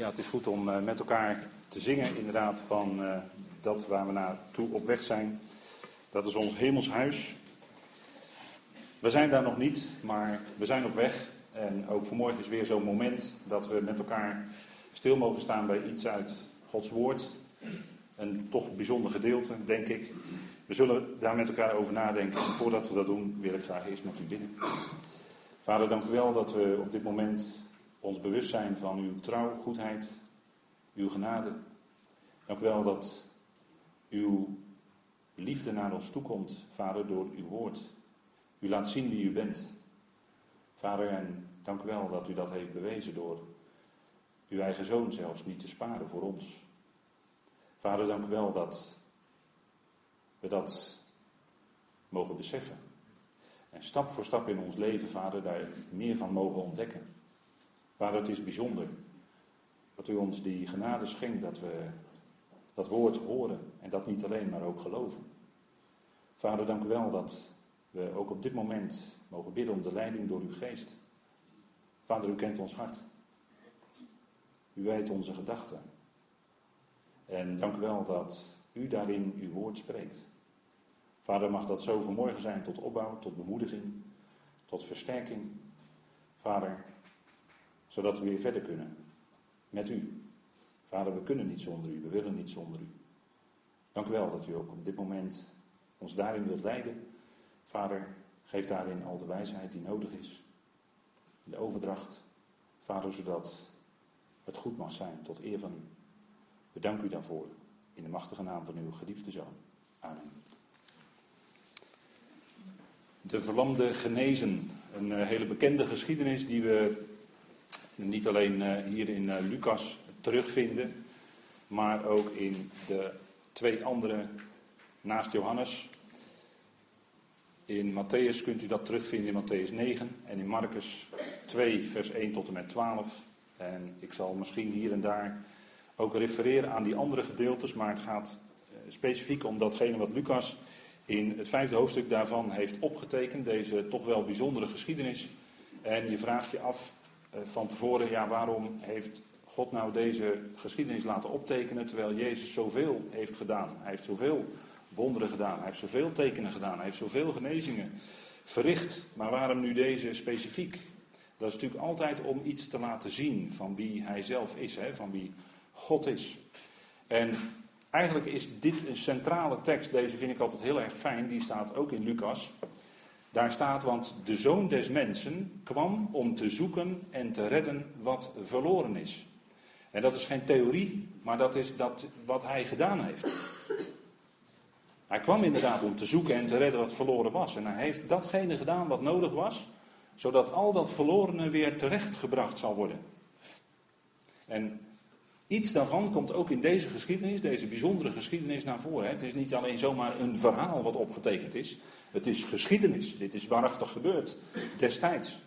Ja, het is goed om eh, met elkaar te zingen, inderdaad, van uh, dat waar we naartoe op weg zijn. Dat is ons hemels huis. We zijn daar nog niet, maar we zijn op weg. En ook vanmorgen is weer zo'n moment dat we met elkaar stil mogen staan bij iets uit Gods woord. Een toch bijzonder gedeelte, denk ik. We zullen daar met elkaar over nadenken. En voordat we dat doen, wil ik graag eerst met u bidden. Vader, dank u wel dat we op dit moment ons bewust zijn van uw trouw, goedheid, uw genade. Dank u wel dat uw liefde naar ons toekomt, Vader, door uw woord. U laat zien wie u bent. Vader, en dank u wel dat u dat heeft bewezen door uw eigen zoon zelfs niet te sparen voor ons. Vader, dank u wel dat we dat mogen beseffen. En stap voor stap in ons leven, Vader, daar meer van mogen ontdekken. Vader, het is bijzonder dat u ons die genade schenkt dat we dat woord horen en dat niet alleen, maar ook geloven. Vader, dank u wel dat we ook op dit moment mogen bidden om de leiding door uw geest. Vader, u kent ons hart. U weet onze gedachten. En dank u wel dat u daarin uw woord spreekt. Vader, mag dat zo vanmorgen zijn tot opbouw, tot bemoediging, tot versterking. Vader, zodat we weer verder kunnen met u. Vader, we kunnen niet zonder u, we willen niet zonder u. Dank u wel dat u ook op dit moment ons daarin wilt leiden. Vader, geef daarin al de wijsheid die nodig is. De overdracht, Vader, zodat het goed mag zijn tot eer van u. We danken u daarvoor. In de machtige naam van uw geliefde zoon. Amen. De verlamde genezen. Een eh, hele bekende geschiedenis die we niet alleen eh, hier in eh, Lucas terugvinden, maar ook in de twee andere naast Johannes. In Matthäus kunt u dat terugvinden in Matthäus 9 en in Marcus 2, vers 1 tot en met 12. En ik zal misschien hier en daar ook refereren aan die andere gedeeltes, maar het gaat eh, specifiek om datgene wat Lucas in het vijfde hoofdstuk daarvan heeft opgetekend, deze toch wel bijzondere geschiedenis. En je vraagt je af van tevoren, ja, waarom heeft God nou deze geschiedenis laten optekenen terwijl Jezus zoveel heeft gedaan? Hij heeft zoveel wonderen gedaan, hij heeft zoveel tekenen gedaan, hij heeft zoveel genezingen verricht. Maar waarom nu deze specifiek? Dat is natuurlijk altijd om iets te laten zien van wie hij zelf is, hè, van wie God is. En eigenlijk is dit een centrale tekst, deze vind ik altijd heel erg fijn, die staat ook in Lucas. Daar staat, want de zoon des mensen kwam om te zoeken en te redden wat verloren is. En dat is geen theorie, maar dat is dat wat hij gedaan heeft. Hij kwam inderdaad om te zoeken en te redden wat verloren was. En hij heeft datgene gedaan wat nodig was, zodat al dat verlorene weer terechtgebracht zal worden. En Iets daarvan komt ook in deze geschiedenis, deze bijzondere geschiedenis, naar voren. Het is niet alleen zomaar een verhaal wat opgetekend is. Het is geschiedenis. Dit is waarachtig gebeurd destijds.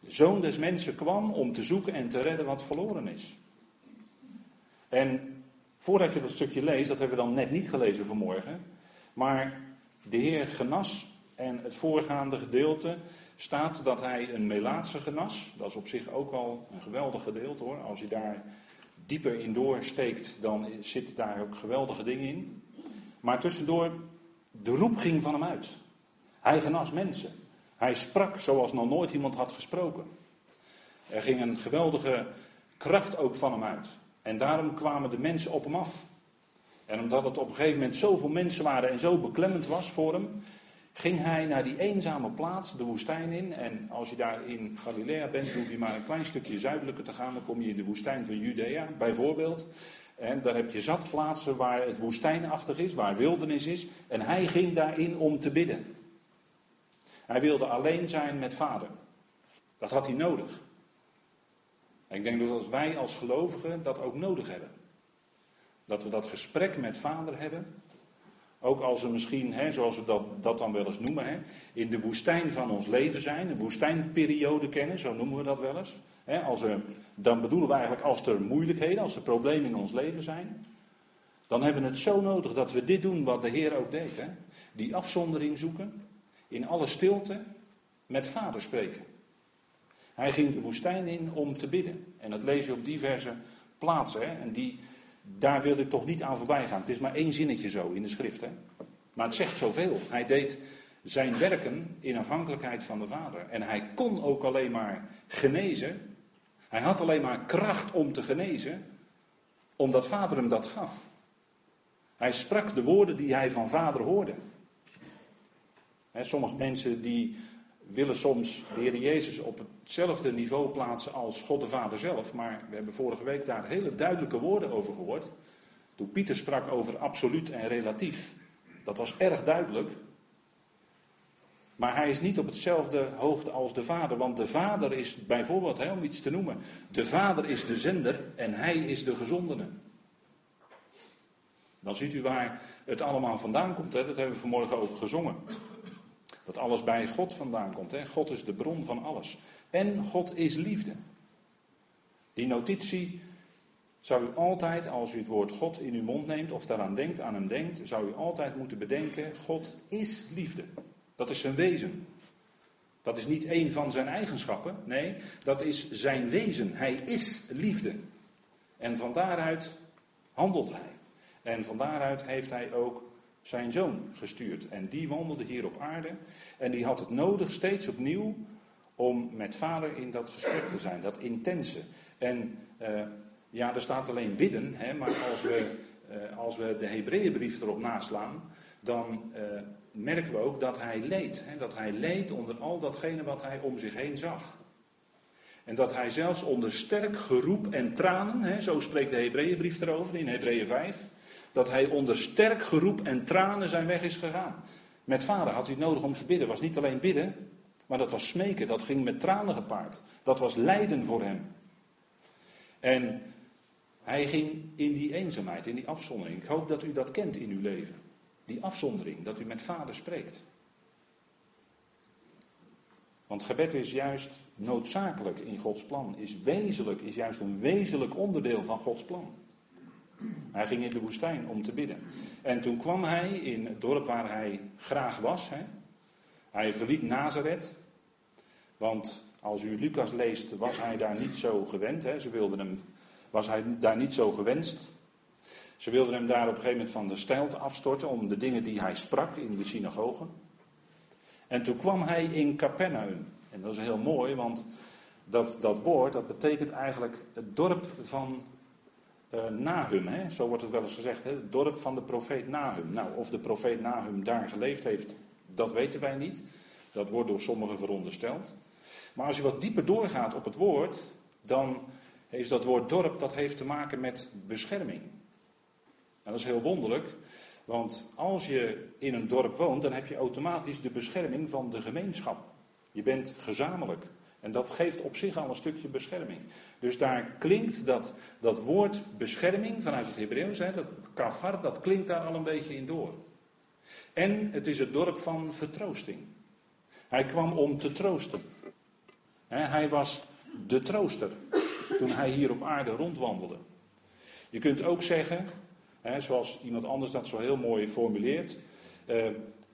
De zoon des mensen kwam om te zoeken en te redden wat verloren is. En voordat je dat stukje leest, dat hebben we dan net niet gelezen vanmorgen. Maar de Heer genas en het voorgaande gedeelte staat dat hij een Melaatse genas. Dat is op zich ook al een geweldig gedeelte hoor. Als je daar dieper in doorsteekt, dan zitten daar ook geweldige dingen in. Maar tussendoor, de roep ging van hem uit. Hij genas mensen. Hij sprak zoals nog nooit iemand had gesproken. Er ging een geweldige kracht ook van hem uit. En daarom kwamen de mensen op hem af. En omdat het op een gegeven moment zoveel mensen waren en zo beklemmend was voor hem, ging hij naar die eenzame plaats, de woestijn in. En als je daar in Galilea bent, hoef je maar een klein stukje zuidelijker te gaan. Dan kom je in de woestijn van Judea, bijvoorbeeld. En daar heb je zat plaatsen waar het woestijnachtig is, waar wildernis is. En hij ging daarin om te bidden. Hij wilde alleen zijn met vader. Dat had hij nodig. En ik denk dat als wij als gelovigen dat ook nodig hebben. Dat we dat gesprek met vader hebben. Ook als we misschien, hè, zoals we dat, dat dan wel eens noemen, hè, in de woestijn van ons leven zijn, een woestijnperiode kennen, zo noemen we dat wel eens. Hè, als er, dan bedoelen we eigenlijk als er moeilijkheden, als er problemen in ons leven zijn. Dan hebben we het zo nodig dat we dit doen wat de Heer ook deed. Hè? Die afzondering zoeken, in alle stilte met vader spreken. Hij ging de woestijn in om te bidden. En dat lees je op diverse plaatsen. Hè? En die, daar wil ik toch niet aan voorbij gaan. Het is maar één zinnetje zo in de schrift. Maar het zegt zoveel. Hij deed zijn werken in afhankelijkheid van de Vader. En hij kon ook alleen maar genezen. Hij had alleen maar kracht om te genezen, omdat Vader hem dat gaf. Hij sprak de woorden die hij van Vader hoorde. sommige mensen die willen soms de Heer Jezus op hetzelfde niveau plaatsen als God de Vader zelf. Maar we hebben vorige week daar hele duidelijke woorden over gehoord. Toen Pieter sprak over absoluut en relatief. Dat was erg duidelijk. Maar hij is niet op hetzelfde hoogte als de Vader. Want de Vader is bijvoorbeeld, hè, om iets te noemen, de Vader is de zender en hij is de gezondene. Dan ziet u waar het allemaal vandaan komt. Hè? Dat hebben we vanmorgen ook gezongen. Dat alles bij God vandaan komt. Hè? God is de bron van alles. En God is liefde. Die notitie zou u altijd, als u het woord God in uw mond neemt of daaraan denkt, aan hem denkt, zou u altijd moeten bedenken: God is liefde. Dat is zijn wezen. Dat is niet één van zijn eigenschappen. Nee, dat is zijn wezen. Hij is liefde. En van daaruit handelt hij. En van daaruit heeft hij ook zijn zoon gestuurd. En die wandelde hier op aarde. En die had het nodig steeds opnieuw om met vader in dat gesprek te zijn. Dat intense. En uh, ja, er staat alleen bidden. Hè, maar als we, uh, als we de Hebreeënbrief erop naslaan. Dan uh, merken we ook dat hij leed. Hè, dat hij leed onder al datgene wat hij om zich heen zag. En dat hij zelfs onder sterk geroep en tranen, hè, zo spreekt de Hebreeënbrief erover in Hebreeën 5 dat hij onder sterk geroep en tranen zijn weg is gegaan. Met vader had hij nodig om te bidden. was niet alleen bidden, maar dat was smeken. Dat ging met tranen gepaard. Dat was lijden voor hem. En hij ging in die eenzaamheid, in die afzondering. Ik hoop dat u dat kent in uw leven. Die afzondering, dat u met vader spreekt. Want gebed is juist noodzakelijk in Gods plan. Is wezenlijk, is juist een wezenlijk onderdeel van Gods plan. Hij ging in de woestijn om te bidden. En toen kwam hij in het dorp waar hij graag was. Hè. Hij verliet Nazareth. Want als u Lucas leest, was hij daar niet zo gewend. Hè. Ze wilden hem, was hij daar niet zo gewenst. Ze wilden hem daar op een gegeven moment van de stijlte afstorten om de dingen die hij sprak in de synagoge. En toen kwam hij in Capernaum. En dat is heel mooi, want dat, dat woord, dat betekent eigenlijk het dorp van uh, Nahum, hè? zo wordt het wel eens gezegd, hè? het dorp van de profeet Nahum. Nou, of de profeet Nahum daar geleefd heeft, dat weten wij niet. Dat wordt door sommigen verondersteld. Maar als je wat dieper doorgaat op het woord, dan heeft dat woord dorp, dat heeft te maken met bescherming. En dat is heel wonderlijk, want als je in een dorp woont, dan heb je automatisch de bescherming van de gemeenschap. Je bent gezamenlijk. En dat geeft op zich al een stukje bescherming. Dus daar klinkt dat, dat woord bescherming vanuit het Hebreeuws, dat kafar, dat klinkt daar al een beetje in door. En het is het dorp van vertroosting. Hij kwam om te troosten. Hij was de trooster toen hij hier op aarde rondwandelde. Je kunt ook zeggen, zoals iemand anders dat zo heel mooi formuleert, eh,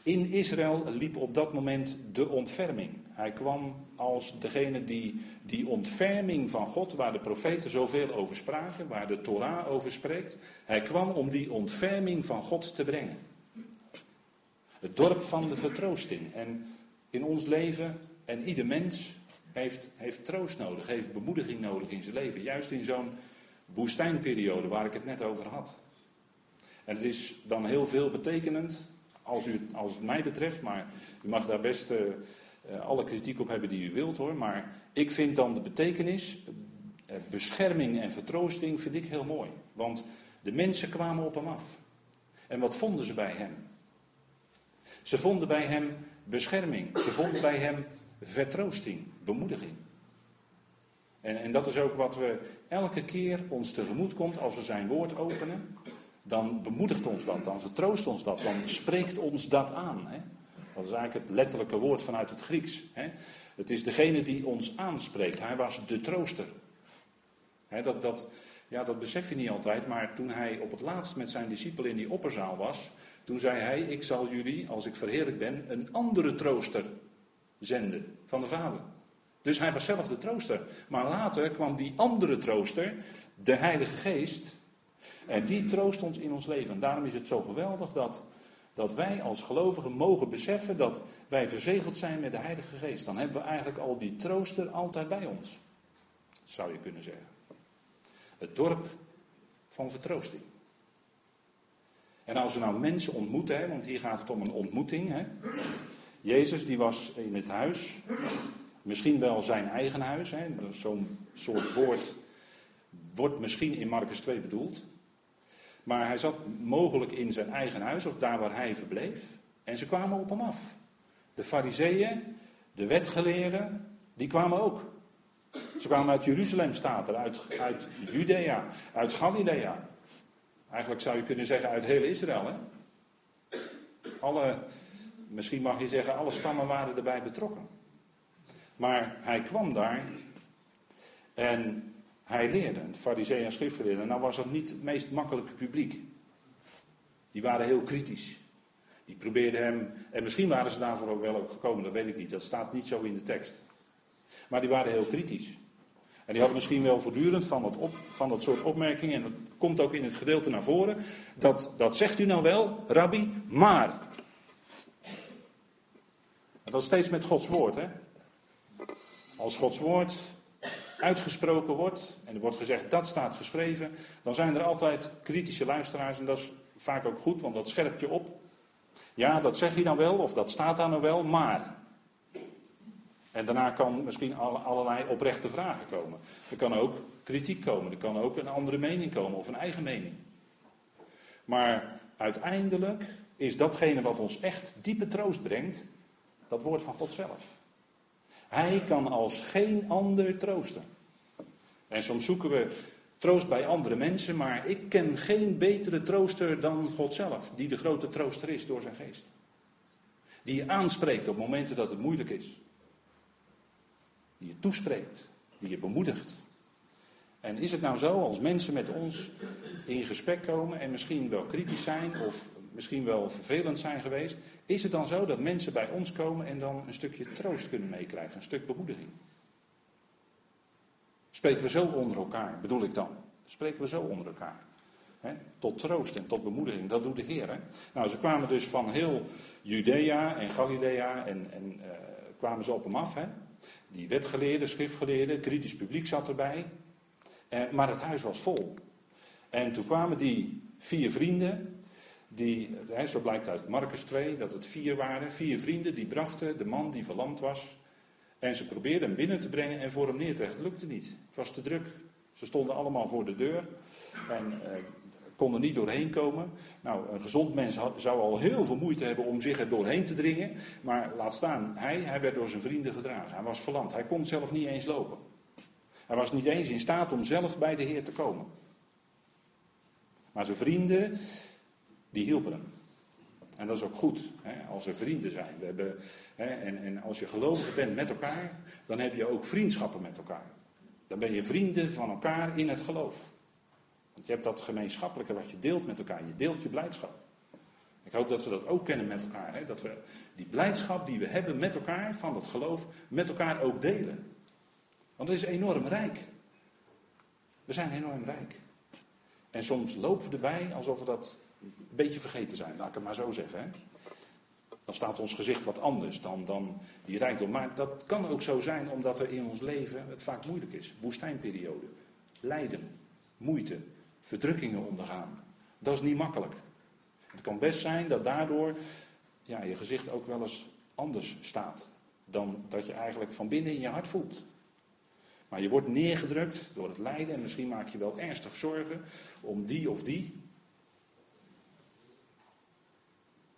in Israël liep op dat moment de ontferming. Hij kwam als degene die die ontferming van God, waar de profeten zoveel over spraken, waar de Torah over spreekt, hij kwam om die ontferming van God te brengen. Het dorp van de vertroosting. En in ons leven, en ieder mens heeft, heeft troost nodig, heeft bemoediging nodig in zijn leven. Juist in zo'n woestijnperiode waar ik het net over had. En het is dan heel veel betekenend, als, u, als het mij betreft, maar u mag daar best uh, alle kritiek op hebben die u wilt hoor. Maar ik vind dan de betekenis, uh, bescherming en vertroosting, vind ik heel mooi. Want de mensen kwamen op hem af. En wat vonden ze bij hem? Ze vonden bij hem bescherming. Ze vonden bij hem vertroosting, bemoediging. En, en dat is ook wat we elke keer ons tegemoet komt als we zijn woord openen dan bemoedigt ons dat, dan vertroost ons dat, dan spreekt ons dat aan. Hè? Dat is eigenlijk het letterlijke woord vanuit het Grieks. Hè? Het is degene die ons aanspreekt. Hij was de trooster. Hè, dat, dat, ja, dat besef je niet altijd, maar toen hij op het laatst met zijn discipelen in die opperzaal was, toen zei hij: Ik zal jullie, als ik verheerlijk ben, een andere trooster zenden van de Vader. Dus hij was zelf de trooster. Maar later kwam die andere trooster, de Heilige Geest. En die troost ons in ons leven. En daarom is het zo geweldig dat, dat wij als gelovigen mogen beseffen dat wij verzegeld zijn met de Heilige Geest. Dan hebben we eigenlijk al die trooster altijd bij ons. Zou je kunnen zeggen. Het dorp van vertroosting. En als we nou mensen ontmoeten, want hier gaat het om een ontmoeting. Hè. Jezus die was in het huis, misschien wel zijn eigen huis. Zo'n soort woord wordt misschien in Marcus 2 bedoeld. Maar hij zat mogelijk in zijn eigen huis of daar waar hij verbleef. En ze kwamen op hem af. De fariseeën, de wetgeleerden, die kwamen ook. Ze kwamen uit Jeruzalem, staat er, uit, uit Judea, uit Galilea. Eigenlijk zou je kunnen zeggen uit heel Israël. Hè? Alle, misschien mag je zeggen, alle stammen waren erbij betrokken. Maar hij kwam daar en hij leerde. De fariseeën en schriftgeleerden. Nou was dat niet het meest makkelijke publiek. Die waren heel kritisch. Die probeerden hem, en misschien waren ze daarvoor ook wel ook gekomen, dat weet ik niet. Dat staat niet zo in de tekst. Maar die waren heel kritisch. En die hadden misschien wel voortdurend van dat, op, van dat soort opmerkingen, en dat komt ook in het gedeelte naar voren, dat, dat zegt u nou wel, rabbi, maar. Dat is steeds met Gods woord, hè. Als Gods woord uitgesproken wordt, en er wordt gezegd dat staat geschreven, dan zijn er altijd kritische luisteraars, en dat is vaak ook goed, want dat scherpt je op. Ja, dat zeg je dan wel, of dat staat daar nou wel, maar. En daarna kan misschien allerlei oprechte vragen komen. Er kan ook kritiek komen, er kan ook een andere mening komen of een eigen mening. Maar uiteindelijk is datgene wat ons echt diepe troost brengt, dat woord van God zelf. Hij kan als geen ander troosten. En soms zoeken we troost bij andere mensen, maar ik ken geen betere trooster dan God zelf, die de grote trooster is door zijn geest. Die je aanspreekt op momenten dat het moeilijk is die je toespreekt, die je bemoedigt. En is het nou zo, als mensen met ons in gesprek komen en misschien wel kritisch zijn of misschien wel vervelend zijn geweest, is het dan zo dat mensen bij ons komen en dan een stukje troost kunnen meekrijgen, een stuk bemoediging? Spreken we zo onder elkaar, bedoel ik dan? Spreken we zo onder elkaar? tot troost en tot bemoediging, dat doet de Heer. Nou, ze kwamen dus van heel Judea en Galilea en, en uh, kwamen ze op hem af. Hè? Die wetgeleerden, schriftgeleerden, kritisch publiek zat erbij. Eh, maar het huis was vol. En toen kwamen die vier vrienden, die, zo blijkt uit Marcus 2 dat het vier waren, vier vrienden die brachten de man die verlamd was. En ze probeerden hem binnen te brengen en voor hem neer te leggen. Lukte niet. Het was te druk. Ze stonden allemaal voor de deur. En eh, kon er niet doorheen komen. Nou, een gezond mens zou al heel veel moeite hebben om zich er doorheen te dringen. Maar laat staan, hij, hij werd door zijn vrienden gedragen. Hij was verlamd. Hij kon zelf niet eens lopen. Hij was niet eens in staat om zelf bij de Heer te komen. Maar zijn vrienden, die hielpen hem. En dat is ook goed, hè, als er vrienden zijn. We hebben, hè, en, en als je gelovig bent met elkaar, dan heb je ook vriendschappen met elkaar. Dan ben je vrienden van elkaar in het geloof. Want je hebt dat gemeenschappelijke wat je deelt met elkaar. Je deelt je blijdschap. Ik hoop dat we dat ook kennen met elkaar. Hè? Dat we die blijdschap die we hebben met elkaar, van het geloof, met elkaar ook delen. Want het is enorm rijk. We zijn enorm rijk. En soms lopen we erbij alsof we dat een beetje vergeten zijn, laat ik het maar zo zeggen. Hè? Dan staat ons gezicht wat anders dan, dan die rijkdom. Maar dat kan ook zo zijn omdat er in ons leven het vaak moeilijk is. Woestijnperiode, lijden, moeite, verdrukkingen ondergaan. Dat is niet makkelijk. Het kan best zijn dat daardoor ja, je gezicht ook wel eens anders staat dan dat je eigenlijk van binnen in je hart voelt. Maar je wordt neergedrukt door het lijden en misschien maak je wel ernstig zorgen om die of die.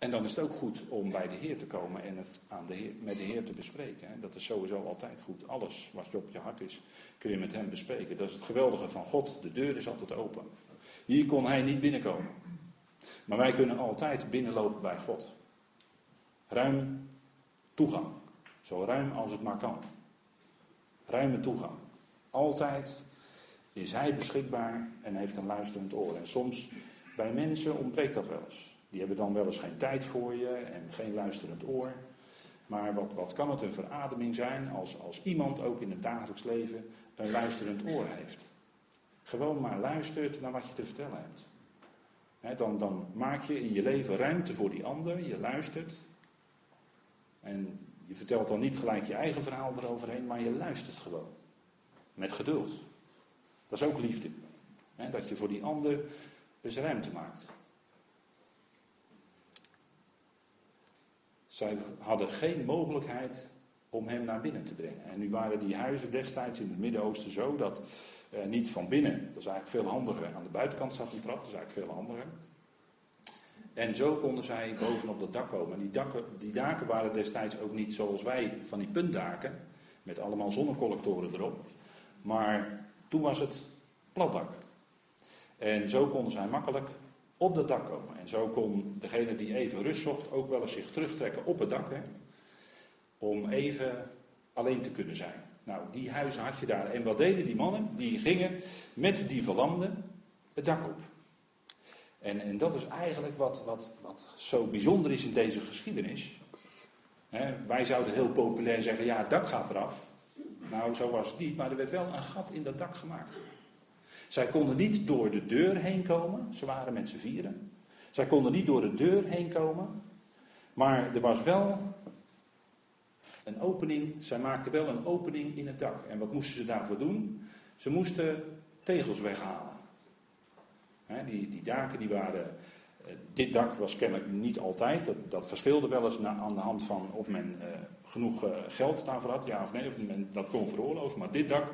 En dan is het ook goed om bij de Heer te komen en het aan de met de Heer te bespreken. Dat is sowieso altijd goed. Alles wat je op je hart is, kun je met Hem bespreken. Dat is het geweldige van God. De deur is altijd open. Hier kon Hij niet binnenkomen. Maar wij kunnen altijd binnenlopen bij God. Ruim toegang. Zo ruim als het maar kan. Ruime toegang. Altijd is Hij beschikbaar en heeft een luisterend oor. En soms bij mensen ontbreekt dat wel eens. Die hebben dan wel eens geen tijd voor je en geen luisterend oor. Maar wat, wat kan het een verademing zijn als, als iemand ook in het dagelijks leven een luisterend oor heeft? Gewoon maar luistert naar wat je te vertellen hebt. dan, dan maak je in je leven ruimte voor die ander, je luistert. En je vertelt dan niet gelijk je eigen verhaal eroverheen, maar je luistert gewoon. Met geduld. Dat is ook liefde. dat je voor die ander dus ruimte maakt. Zij hadden geen mogelijkheid om hem naar binnen te brengen. En nu waren die huizen destijds in het Midden-Oosten zo dat eh, niet van binnen, dat is eigenlijk veel handiger. Aan de buitenkant zat een trap, dat is eigenlijk veel handiger. En zo konden zij bovenop dat dak komen. En die, dakken, die daken waren destijds ook niet zoals wij van die puntdaken, met allemaal zonnecollectoren erop. Maar toen was het platdak. En zo konden zij makkelijk op dat dak komen. En zo kon degene die even rust zocht ook wel eens zich terugtrekken op het dak. Hè, om even alleen te kunnen zijn. Nou, die huizen had je daar. En wat deden die mannen? Die gingen met die verlamden het dak op. En, en dat is eigenlijk wat, wat, wat zo bijzonder is in deze geschiedenis. wij zouden heel populair zeggen, ja, het dak gaat eraf. Nou, zo was het niet, maar er werd wel een gat in dat dak gemaakt. Zij konden niet door de deur heen komen, ze waren met z'n vieren. Zij konden niet door de deur heen komen, maar er was wel een opening, zij maakten wel een opening in het dak. En wat moesten ze daarvoor doen? Ze moesten tegels weghalen. die, die daken die waren. Eh, dit dak was kennelijk niet altijd. Dat, dat verschilde wel eens aan de hand van of men uh, genoeg uh, geld daarvoor had, ja of nee, of men dat kon veroorloven. Maar dit dak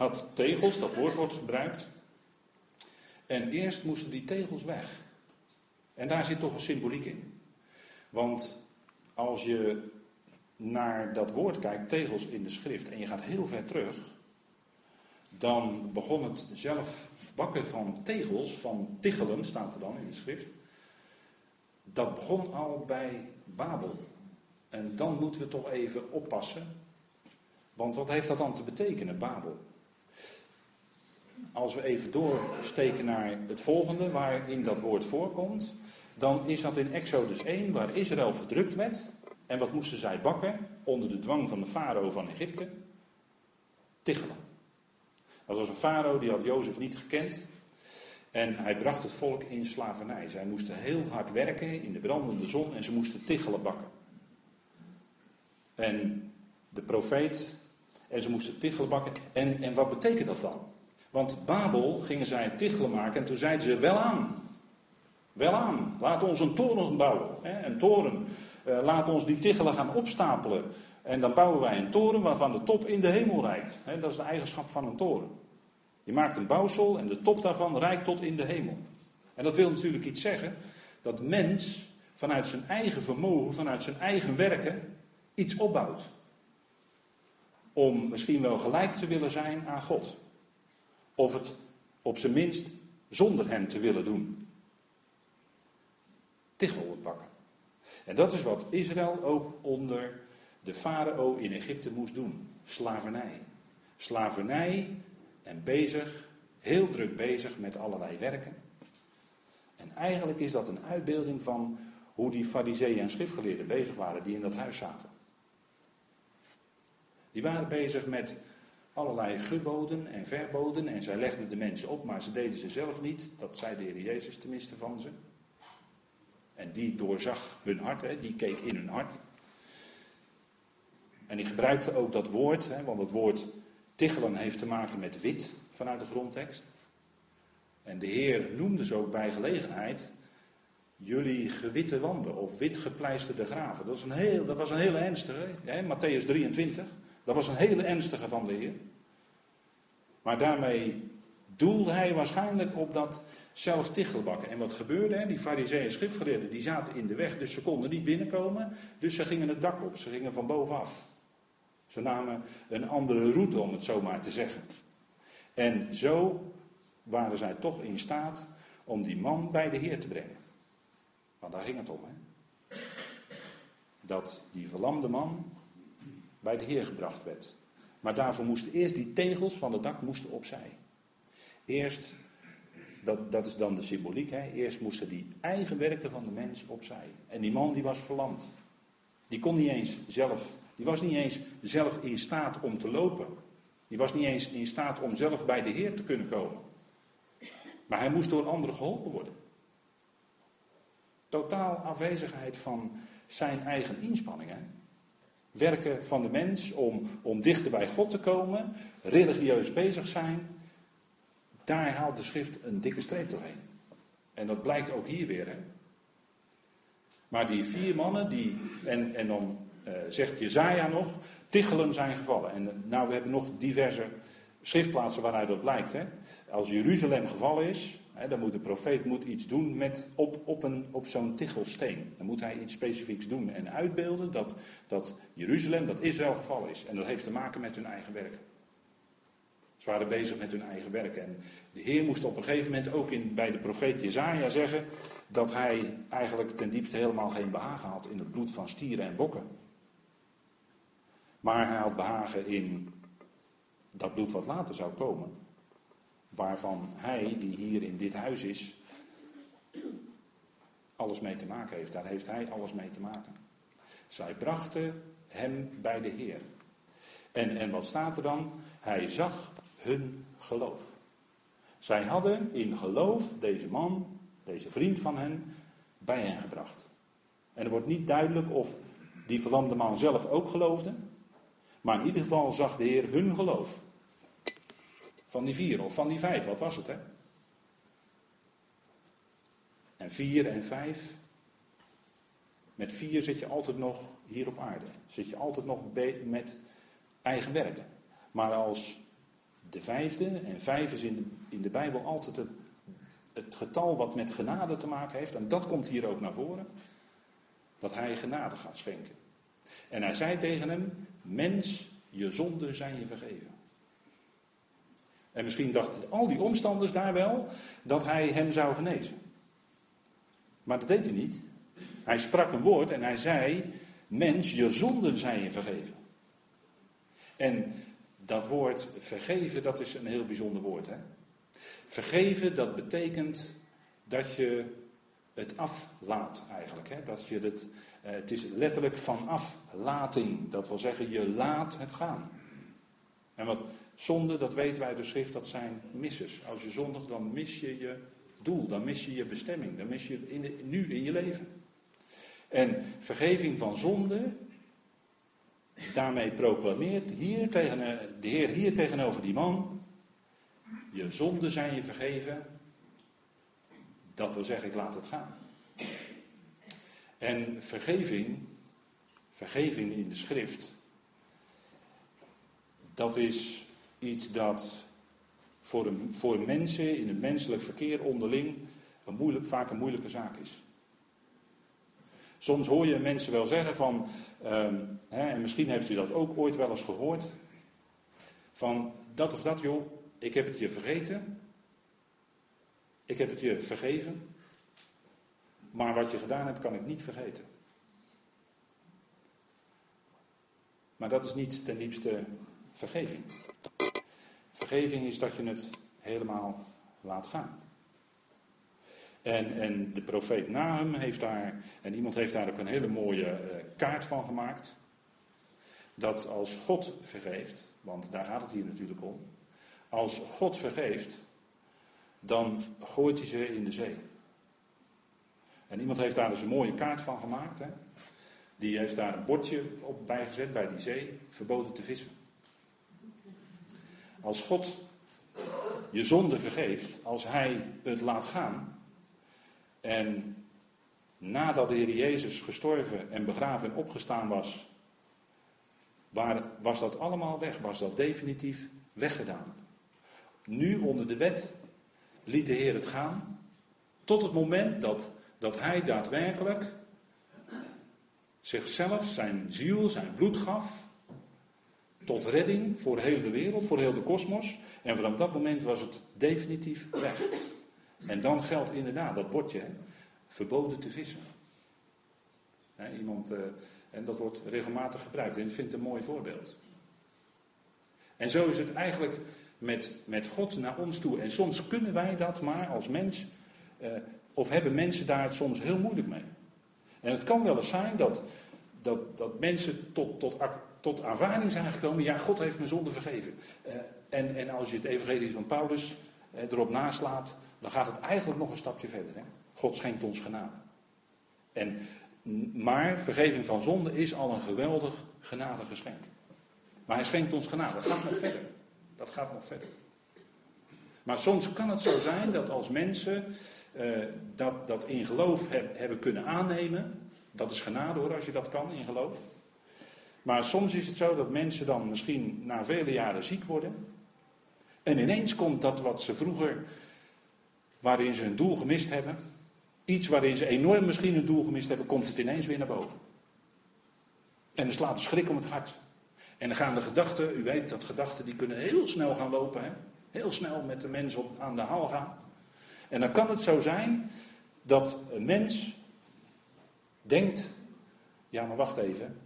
had tegels, dat woord wordt gebruikt. En eerst moesten die tegels weg. En daar zit toch een symboliek in. Want als je naar dat woord kijkt, tegels in de schrift, en je gaat heel ver terug, dan begon het zelf bakken van tegels, van tichelen staat er dan in de schrift. Dat begon al bij Babel. En dan moeten we toch even oppassen. Want wat heeft dat dan te betekenen, Babel? Als we even doorsteken naar het volgende, waarin dat woord voorkomt, dan is dat in Exodus 1, waar Israël verdrukt werd. En wat moesten zij bakken onder de dwang van de farao van Egypte? Tichelen. Dat was een farao die had Jozef niet gekend. En hij bracht het volk in slavernij. Zij moesten heel hard werken in de brandende zon en ze moesten tichelen bakken. En de profeet, en ze moesten tichelen bakken. En, en wat betekent dat dan? Want Babel gingen zij tichelen maken en toen zeiden ze wel aan. Wel aan, laat ons een toren bouwen. Hè, een toren. Uh, laat ons die tichelen gaan opstapelen. En dan bouwen wij een toren waarvan de top in de hemel rijdt. Hè, dat is de eigenschap van een toren. Je maakt een bouwsel en de top daarvan rijdt tot in de hemel. En dat wil natuurlijk iets zeggen dat mens vanuit zijn eigen vermogen, vanuit zijn eigen werken, iets opbouwt. Om misschien wel gelijk te willen zijn aan God. Of het op zijn minst zonder hem te willen doen. Tichel pakken. En dat is wat Israël ook onder de farao in Egypte moest doen. Slavernij. Slavernij en bezig, heel druk bezig met allerlei werken. En eigenlijk is dat een uitbeelding van hoe die fariseeën en schriftgeleerden bezig waren die in dat huis zaten. Die waren bezig met allerlei geboden en verboden en zij legden de mensen op, maar ze deden ze zelf niet. Dat zei de Heer Jezus tenminste van ze. En die doorzag hun hart, hè, die keek in hun hart. En die gebruikte ook dat woord, hè, want het woord tichelen heeft te maken met wit vanuit de grondtekst. En de Heer noemde ze ook bij gelegenheid jullie gewitte wanden of wit gepleisterde graven. Dat was een, heel, dat was een hele ernstige, hè, Matthäus 23. Dat was een hele ernstige van de Heer. Maar daarmee doelde hij waarschijnlijk op dat zelfs tichelbakken. En wat gebeurde? Hè? Die fariseeën schriftgeleerden die zaten in de weg, dus ze konden niet binnenkomen. Dus ze gingen het dak op, ze gingen van bovenaf. Ze namen een andere route, om het zo maar te zeggen. En zo waren zij toch in staat om die man bij de Heer te brengen. Want daar ging het om. Hè? Dat die verlamde man bij de Heer gebracht werd. Maar daarvoor moesten eerst die tegels van het dak moesten opzij. Eerst, dat, dat is dan de symboliek, hè? eerst moesten die eigen werken van de mens opzij. En die man die was verlamd. Die kon niet eens zelf, die was niet eens zelf in staat om te lopen. Die was niet eens in staat om zelf bij de Heer te kunnen komen. Maar hij moest door anderen geholpen worden. Totaal afwezigheid van zijn eigen inspanningen. Werken van de mens om, om dichter bij God te komen, religieus bezig zijn. Daar haalt de schrift een dikke streep doorheen. En dat blijkt ook hier weer. Hè? Maar die vier mannen, die, en, en dan uh, zegt Jezaja nog, tichelen zijn gevallen. En nou, we hebben nog diverse schriftplaatsen waaruit dat blijkt. Hè? Als Jeruzalem gevallen is, dan moet de profeet moet iets doen met, op, op, een, op zo'n tichelsteen. Dan moet hij iets specifieks doen en uitbeelden dat, dat Jeruzalem, dat Israël gevallen is. En dat heeft te maken met hun eigen werk. Ze waren bezig met hun eigen werk. En de Heer moest op een gegeven moment ook in, bij de profeet Jezaja zeggen dat hij eigenlijk ten diepste helemaal geen behagen had in het bloed van stieren en bokken. Maar hij had behagen in dat bloed wat later zou komen. Waarvan hij, die hier in dit huis is, alles mee te maken heeft. Daar heeft hij alles mee te maken. Zij brachten hem bij de Heer. En, en wat staat er dan? Hij zag hun geloof. Zij hadden in geloof deze man, deze vriend van hen, bij hen gebracht. En er wordt niet duidelijk of die verlamde man zelf ook geloofde. Maar in ieder geval zag de Heer hun geloof. Van die vier of van die vijf, wat was het hè? En vier en vijf. Met vier zit je altijd nog hier op aarde. Zit je altijd nog met eigen werken. Maar als de vijfde, en vijf is in de, in de Bijbel altijd het, het getal wat met genade te maken heeft, en dat komt hier ook naar voren, dat hij genade gaat schenken. En hij zei tegen hem, mens, je zonden zijn je vergeven. En misschien dachten al die omstanders daar wel dat hij hem zou genezen. Maar dat deed hij niet. Hij sprak een woord en hij zei: Mens, je zonden zijn je vergeven. En dat woord vergeven, dat is een heel bijzonder woord. Hè? Vergeven, dat betekent dat je het aflaat eigenlijk. Hè? Dat je het, eh, het is letterlijk van aflating. Dat wil zeggen, je laat het gaan. En wat zonde, dat weten wij uit de schrift, dat zijn missers. Als je zondigt, dan mis je je doel, dan mis je je bestemming, dan mis je de, nu in je leven. En vergeving van zonde, daarmee proclameert hier tegen, de Heer hier tegenover die man, je zonden zijn je vergeven, dat wil zeggen ik laat het gaan. En vergeving, vergeving in de schrift, dat is iets dat voor, een, voor mensen in het menselijk verkeer onderling een moeilijk, vaak een moeilijke zaak is. Soms hoor je mensen wel zeggen van, ehm, hè, en misschien heeft u dat ook ooit wel eens gehoord, van dat of dat joh, ik heb het je vergeten, ik heb het je vergeven, maar wat je gedaan hebt kan ik niet vergeten. Maar dat is niet ten diepste vergeving. Vergeving is dat je het helemaal laat gaan. En, en de profeet Nahum heeft daar, en iemand heeft daar ook een hele mooie uh, kaart van gemaakt. Dat als God vergeeft, want daar gaat het hier natuurlijk om. Als God vergeeft, dan gooit hij ze in de zee. En iemand heeft daar dus een mooie kaart van gemaakt. Hè? Die heeft daar een bordje op bijgezet bij die zee, verboden te vissen. Als God je zonde vergeeft, als Hij het laat gaan, en nadat de Heer Jezus gestorven en begraven en opgestaan was, waar, was dat allemaal weg, was dat definitief weggedaan. Nu onder de wet liet de Heer het gaan, tot het moment dat, dat Hij daadwerkelijk zichzelf, zijn ziel, zijn bloed gaf, tot redding voor heel de wereld, voor heel de kosmos. En vanaf dat moment was het definitief weg. En dan geldt inderdaad dat bordje, verboden te vissen. iemand, uh, en dat wordt regelmatig gebruikt en ik vind het een mooi voorbeeld. En zo is het eigenlijk met, met God naar ons toe. En soms kunnen wij dat maar als mens, uh, of hebben mensen daar soms heel moeilijk mee. En het kan wel eens zijn dat, dat, dat mensen tot, tot, tot aanvaarding zijn gekomen. Ja, God heeft mijn zonde vergeven. Uh, en, en als je het evangelie van Paulus uh, erop naslaat, dan gaat het eigenlijk nog een stapje verder. Hè? God schenkt ons genade. En, maar vergeving van zonde is al een geweldig genadegeschenk. Maar hij schenkt ons genade. Dat gaat nog verder. Dat gaat nog verder. Maar soms kan het zo zijn dat als mensen uh, dat, dat in geloof heb, hebben kunnen aannemen, dat is genade hoor, als je dat kan in geloof. Maar soms is het zo dat mensen dan misschien na vele jaren ziek worden. En ineens komt dat wat ze vroeger, waarin ze hun doel gemist hebben, iets waarin ze enorm misschien hun doel gemist hebben, komt het ineens weer naar boven. En dan slaat de schrik om het hart. En dan gaan de gedachten, u weet dat gedachten die kunnen heel snel gaan lopen. Hè? Heel snel met de mens op, aan de haal gaan. En dan kan het zo zijn dat een mens denkt, ja maar wacht even.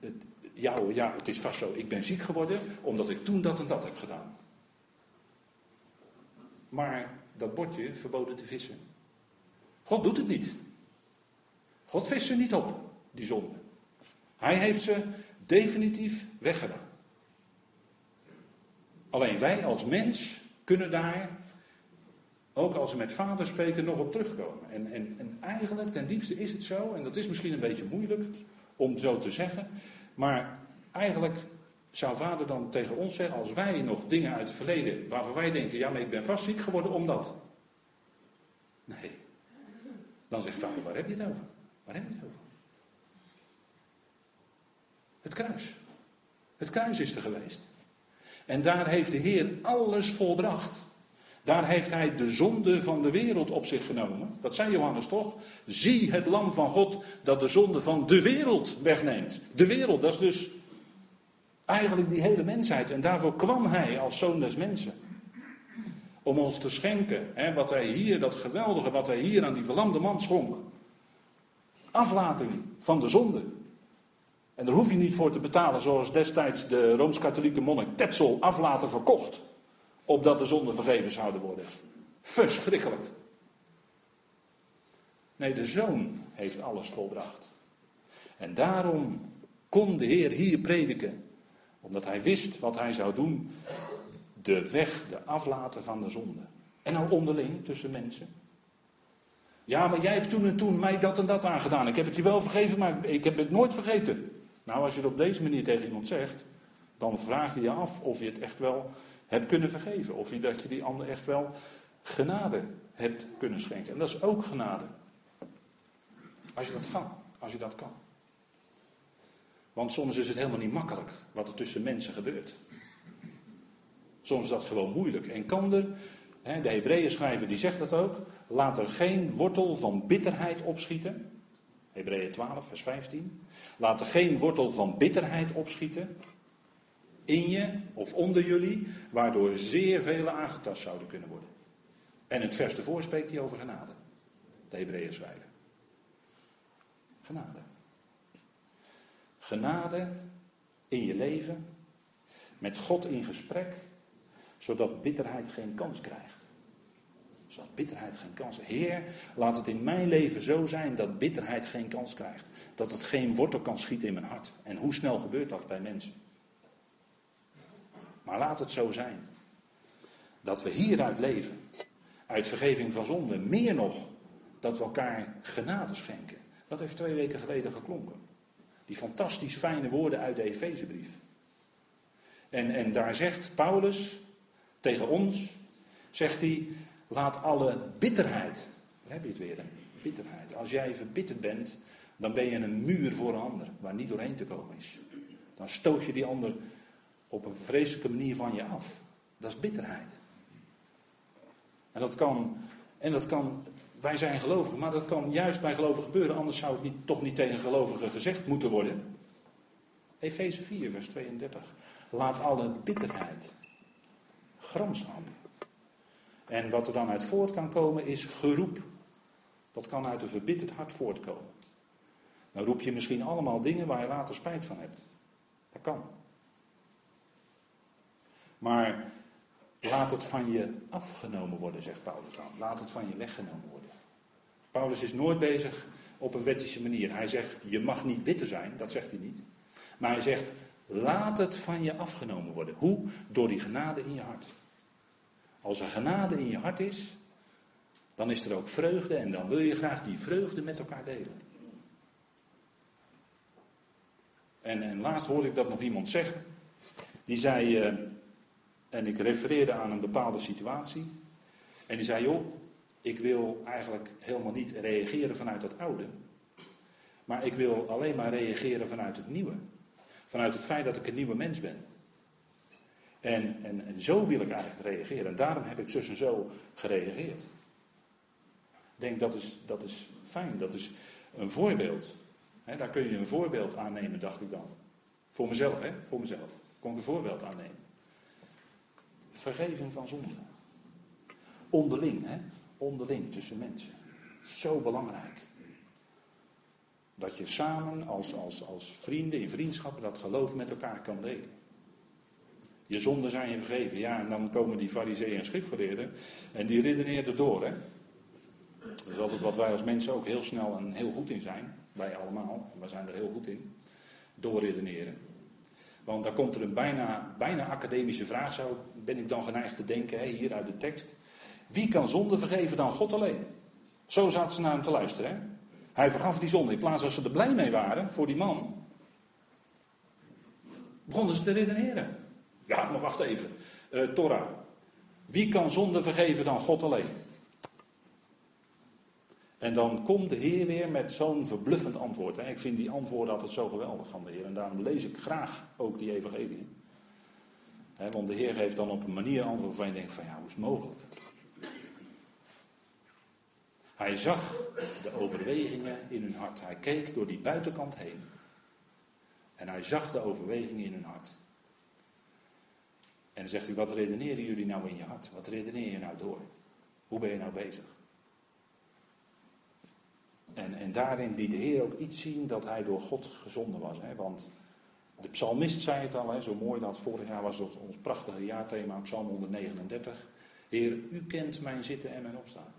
Het, ja, ja, het is vast zo, ik ben ziek geworden omdat ik toen dat en dat heb gedaan. Maar dat bordje verboden te vissen. God doet het niet. God vist ze niet op, die zonde. Hij heeft ze definitief weggedaan. Alleen wij als mens kunnen daar, ook als we met vader spreken, nog op terugkomen. En, en, en eigenlijk, ten diepste is het zo, en dat is misschien een beetje moeilijk om zo te zeggen, maar eigenlijk zou vader dan tegen ons zeggen, als wij nog dingen uit het verleden, waarvan wij denken, ja maar ik ben vast ziek geworden omdat. Nee. Dan zegt vader, waar heb je het over? Waar heb je het over? Het kruis. Het kruis is er geweest. En daar heeft de Heer alles volbracht. Daar heeft hij de zonde van de wereld op zich genomen. Dat zei Johannes toch? Zie het lam van God dat de zonde van de wereld wegneemt. De wereld, dat is dus eigenlijk die hele mensheid. En daarvoor kwam hij als zoon des mensen. Om ons te schenken, hè, wat hij hier, dat geweldige wat hij hier aan die verlamde man schonk. Aflating van de zonde. En daar hoef je niet voor te betalen zoals destijds de Rooms-Katholieke monnik Tetzel aflaten verkocht. Opdat de zonden vergeven zouden worden. Verschrikkelijk. Nee, de zoon heeft alles volbracht. En daarom kon de Heer hier prediken. Omdat hij wist wat hij zou doen. De weg, de aflaten van de zonde. En nou onderling tussen mensen. Ja, maar jij hebt toen en toen mij dat en dat aangedaan. Ik heb het je wel vergeven, maar ik heb het nooit vergeten. Nou, als je het op deze manier tegen iemand zegt, dan vraag je je af of je het echt wel hebt kunnen vergeven. Of dat je die ander echt wel genade hebt kunnen schenken. En dat is ook genade. Als je dat kan. Als je dat kan. Want soms is het helemaal niet makkelijk wat er tussen mensen gebeurt. Soms is dat gewoon moeilijk. En kan er, de Hebreeën schrijver die zegt dat ook, laat er geen wortel van bitterheid opschieten. Hebreeën 12, vers 15. Laat er geen wortel van bitterheid opschieten in je of onder jullie, waardoor zeer vele aangetast zouden kunnen worden. En het vers ervoor spreekt hij over genade. De Hebreeën schrijven. Genade. Genade in je leven, met God in gesprek, zodat bitterheid geen kans krijgt zodat bitterheid geen kans. Heer, laat het in mijn leven zo zijn dat bitterheid geen kans krijgt. Dat het geen wortel kan schieten in mijn hart. En hoe snel gebeurt dat bij mensen? Maar laat het zo zijn. Dat we hieruit leven. Uit vergeving van zonde. Meer nog, dat we elkaar genade schenken. Dat heeft twee weken geleden geklonken. Die fantastisch fijne woorden uit de Efezebrief. En, en daar zegt Paulus tegen ons, zegt hij, Laat alle bitterheid, daar heb je het weer, bitterheid. Als jij verbitterd bent, dan ben je een muur voor een ander, waar niet doorheen te komen is. Dan stoot je die ander op een vreselijke manier van je af. Dat is bitterheid. En dat kan, en dat kan wij zijn gelovigen, maar dat kan juist bij gelovigen gebeuren, anders zou het niet, toch niet tegen gelovigen gezegd moeten worden. Efeze 4, vers 32. Laat alle bitterheid, gramschap, en wat er dan uit voort kan komen is geroep. Dat kan uit een verbitterd hart voortkomen. Dan roep je misschien allemaal dingen waar je later spijt van hebt. Dat kan. Maar laat het van je afgenomen worden, zegt Paulus dan. Laat het van je weggenomen worden. Paulus is nooit bezig op een wettische manier. Hij zegt, je mag niet bitter zijn, dat zegt hij niet. Maar hij zegt, laat het van je afgenomen worden. Hoe? Door die genade in je hart. Als er genade in je hart is, dan is er ook vreugde en dan wil je graag die vreugde met elkaar delen. En, en laatst hoorde ik dat nog iemand zeggen. Die zei, uh, en ik refereerde aan een bepaalde situatie. En die zei, joh, ik wil eigenlijk helemaal niet reageren vanuit het oude. Maar ik wil alleen maar reageren vanuit het nieuwe. Vanuit het feit dat ik een nieuwe mens ben. En, en, en zo wil ik eigenlijk reageren. En daarom heb ik zus en zo gereageerd. Ik denk dat is, dat is fijn, dat is een voorbeeld. daar kun je een voorbeeld aannemen, dacht ik dan. Voor mezelf, hè? Voor mezelf. Kon ik een voorbeeld aannemen. Vergeving van zonde. Onderling, hè? Onderling tussen mensen. Zo belangrijk. Dat je samen als, als, als vrienden in vriendschappen dat geloof met elkaar kan delen. Je zonden zijn je vergeven. Ja, en dan komen die fariseeën en schriftgeleerden en die redeneerden door. Hè? Dat is altijd wat wij als mensen ook heel snel en heel goed in zijn. Wij allemaal, wij zijn er heel goed in. Doorredeneren. Want daar komt er een bijna, bijna academische vraag, zou, ben ik dan geneigd te denken, hier uit de tekst. Wie kan zonde vergeven dan God alleen? Zo zaten ze naar hem te luisteren. Hè? Hij vergaf die zonde. In plaats dat ze er blij mee waren voor die man, begonnen ze te redeneren. Ja, maar wacht even. Uh, Torah. Wie kan zonde vergeven dan God alleen? En dan komt de Heer weer met zo'n verbluffend antwoord. Hè. Ik vind die antwoorden altijd zo geweldig van de Heer. En daarom lees ik graag ook die evangelie. want de Heer geeft dan op een manier antwoord waarvan je denkt van ja, hoe is het mogelijk? Hij zag de overwegingen in hun hart. Hij keek door die buitenkant heen. En hij zag de overwegingen in hun hart. En dan zegt hij, wat redeneren jullie nou in je hart? Wat redeneer je nou door? Hoe ben je nou bezig? En, en daarin liet de Heer ook iets zien dat hij door God gezonden was. Hè? Want de psalmist zei het al, hè? zo mooi dat vorig jaar was ons prachtige jaarthema, Psalm 139. Heer, u kent mijn zitten en mijn opstaan.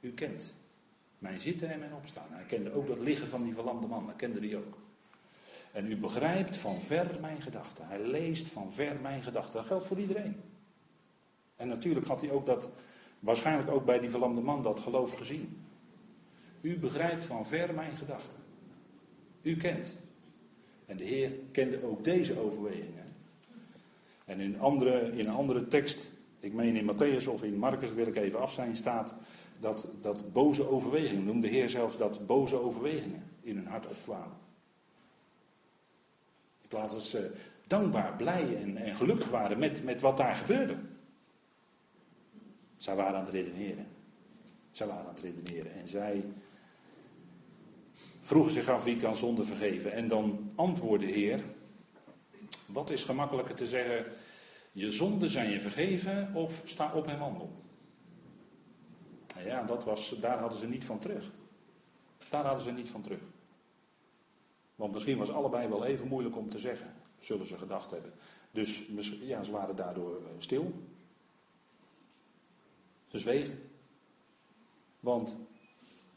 U kent mijn zitten en mijn opstaan. Hij kende ook dat liggen van die verlamde man, dat kende hij ook. En u begrijpt van ver mijn gedachten. Hij leest van ver mijn gedachten. Dat geldt voor iedereen. En natuurlijk had hij ook dat, waarschijnlijk ook bij die verlamde man, dat geloof gezien. U begrijpt van ver mijn gedachten. U kent. En de Heer kende ook deze overwegingen. En in, andere, in een andere tekst, ik meen in Matthäus of in Marcus wil ik even af zijn, staat dat, dat boze overwegingen, noemde de Heer zelfs dat boze overwegingen in hun hart opkwamen. In plaats dat ze dankbaar, blij en, en gelukkig waren met, met wat daar gebeurde. Zij waren aan het redeneren. Zij waren aan het redeneren. En zij vroegen zich af wie kan zonde vergeven. En dan antwoordde de Heer. Wat is gemakkelijker te zeggen? Je zonden zijn je vergeven of sta op en wandel. Nou ja, dat was, daar hadden ze niet van terug. Daar hadden ze niet van terug. Want misschien was allebei wel even moeilijk om te zeggen, zullen ze gedacht hebben. Dus ja, ze waren daardoor eh, stil. Ze zwegen. Want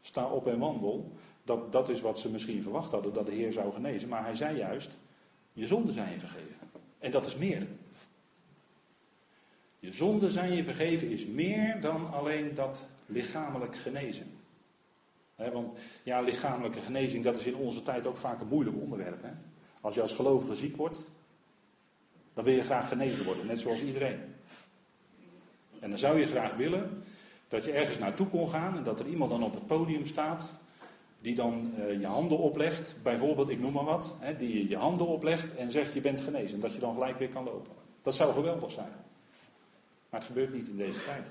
sta op en wandel, dat, dat is wat ze misschien verwacht hadden, dat de Heer zou genezen. Maar hij zei juist, je zonden zijn je vergeven. En dat is meer. Je zonden zijn je vergeven is meer dan alleen dat lichamelijk genezen. want ja, lichamelijke genezing, dat is in onze tijd ook vaak een moeilijk onderwerp. Als je als gelovige ziek wordt, dan wil je graag genezen worden, net zoals iedereen. En dan zou je graag willen dat je ergens naartoe kon gaan en dat er iemand dan op het podium staat die dan uh, je handen oplegt, bijvoorbeeld, ik noem maar wat, hè, die je je handen oplegt en zegt je bent genezen, dat je dan gelijk weer kan lopen. Dat zou geweldig zijn. Maar het gebeurt niet in deze tijd.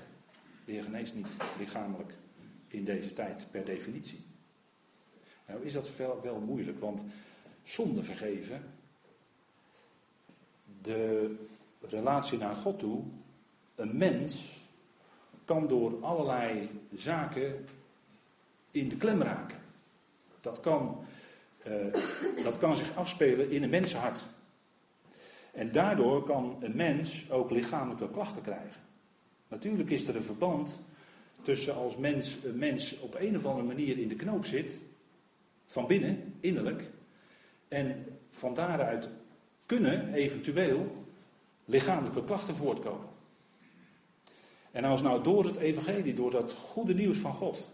Heer geneest niet lichamelijk in deze tijd per definitie. Nou is dat wel, wel moeilijk, want zonde vergeven, de relatie naar God toe, een mens kan door allerlei zaken in de klem raken. Dat kan, uh, dat kan zich afspelen in een mensenhart. En daardoor kan een mens ook lichamelijke klachten krijgen. Natuurlijk is er een verband tussen als mens, een mens op een of andere manier in de knoop zit, van binnen, innerlijk, en van daaruit kunnen eventueel lichamelijke klachten voortkomen. En als nou door het evangelie, door dat goede nieuws van God,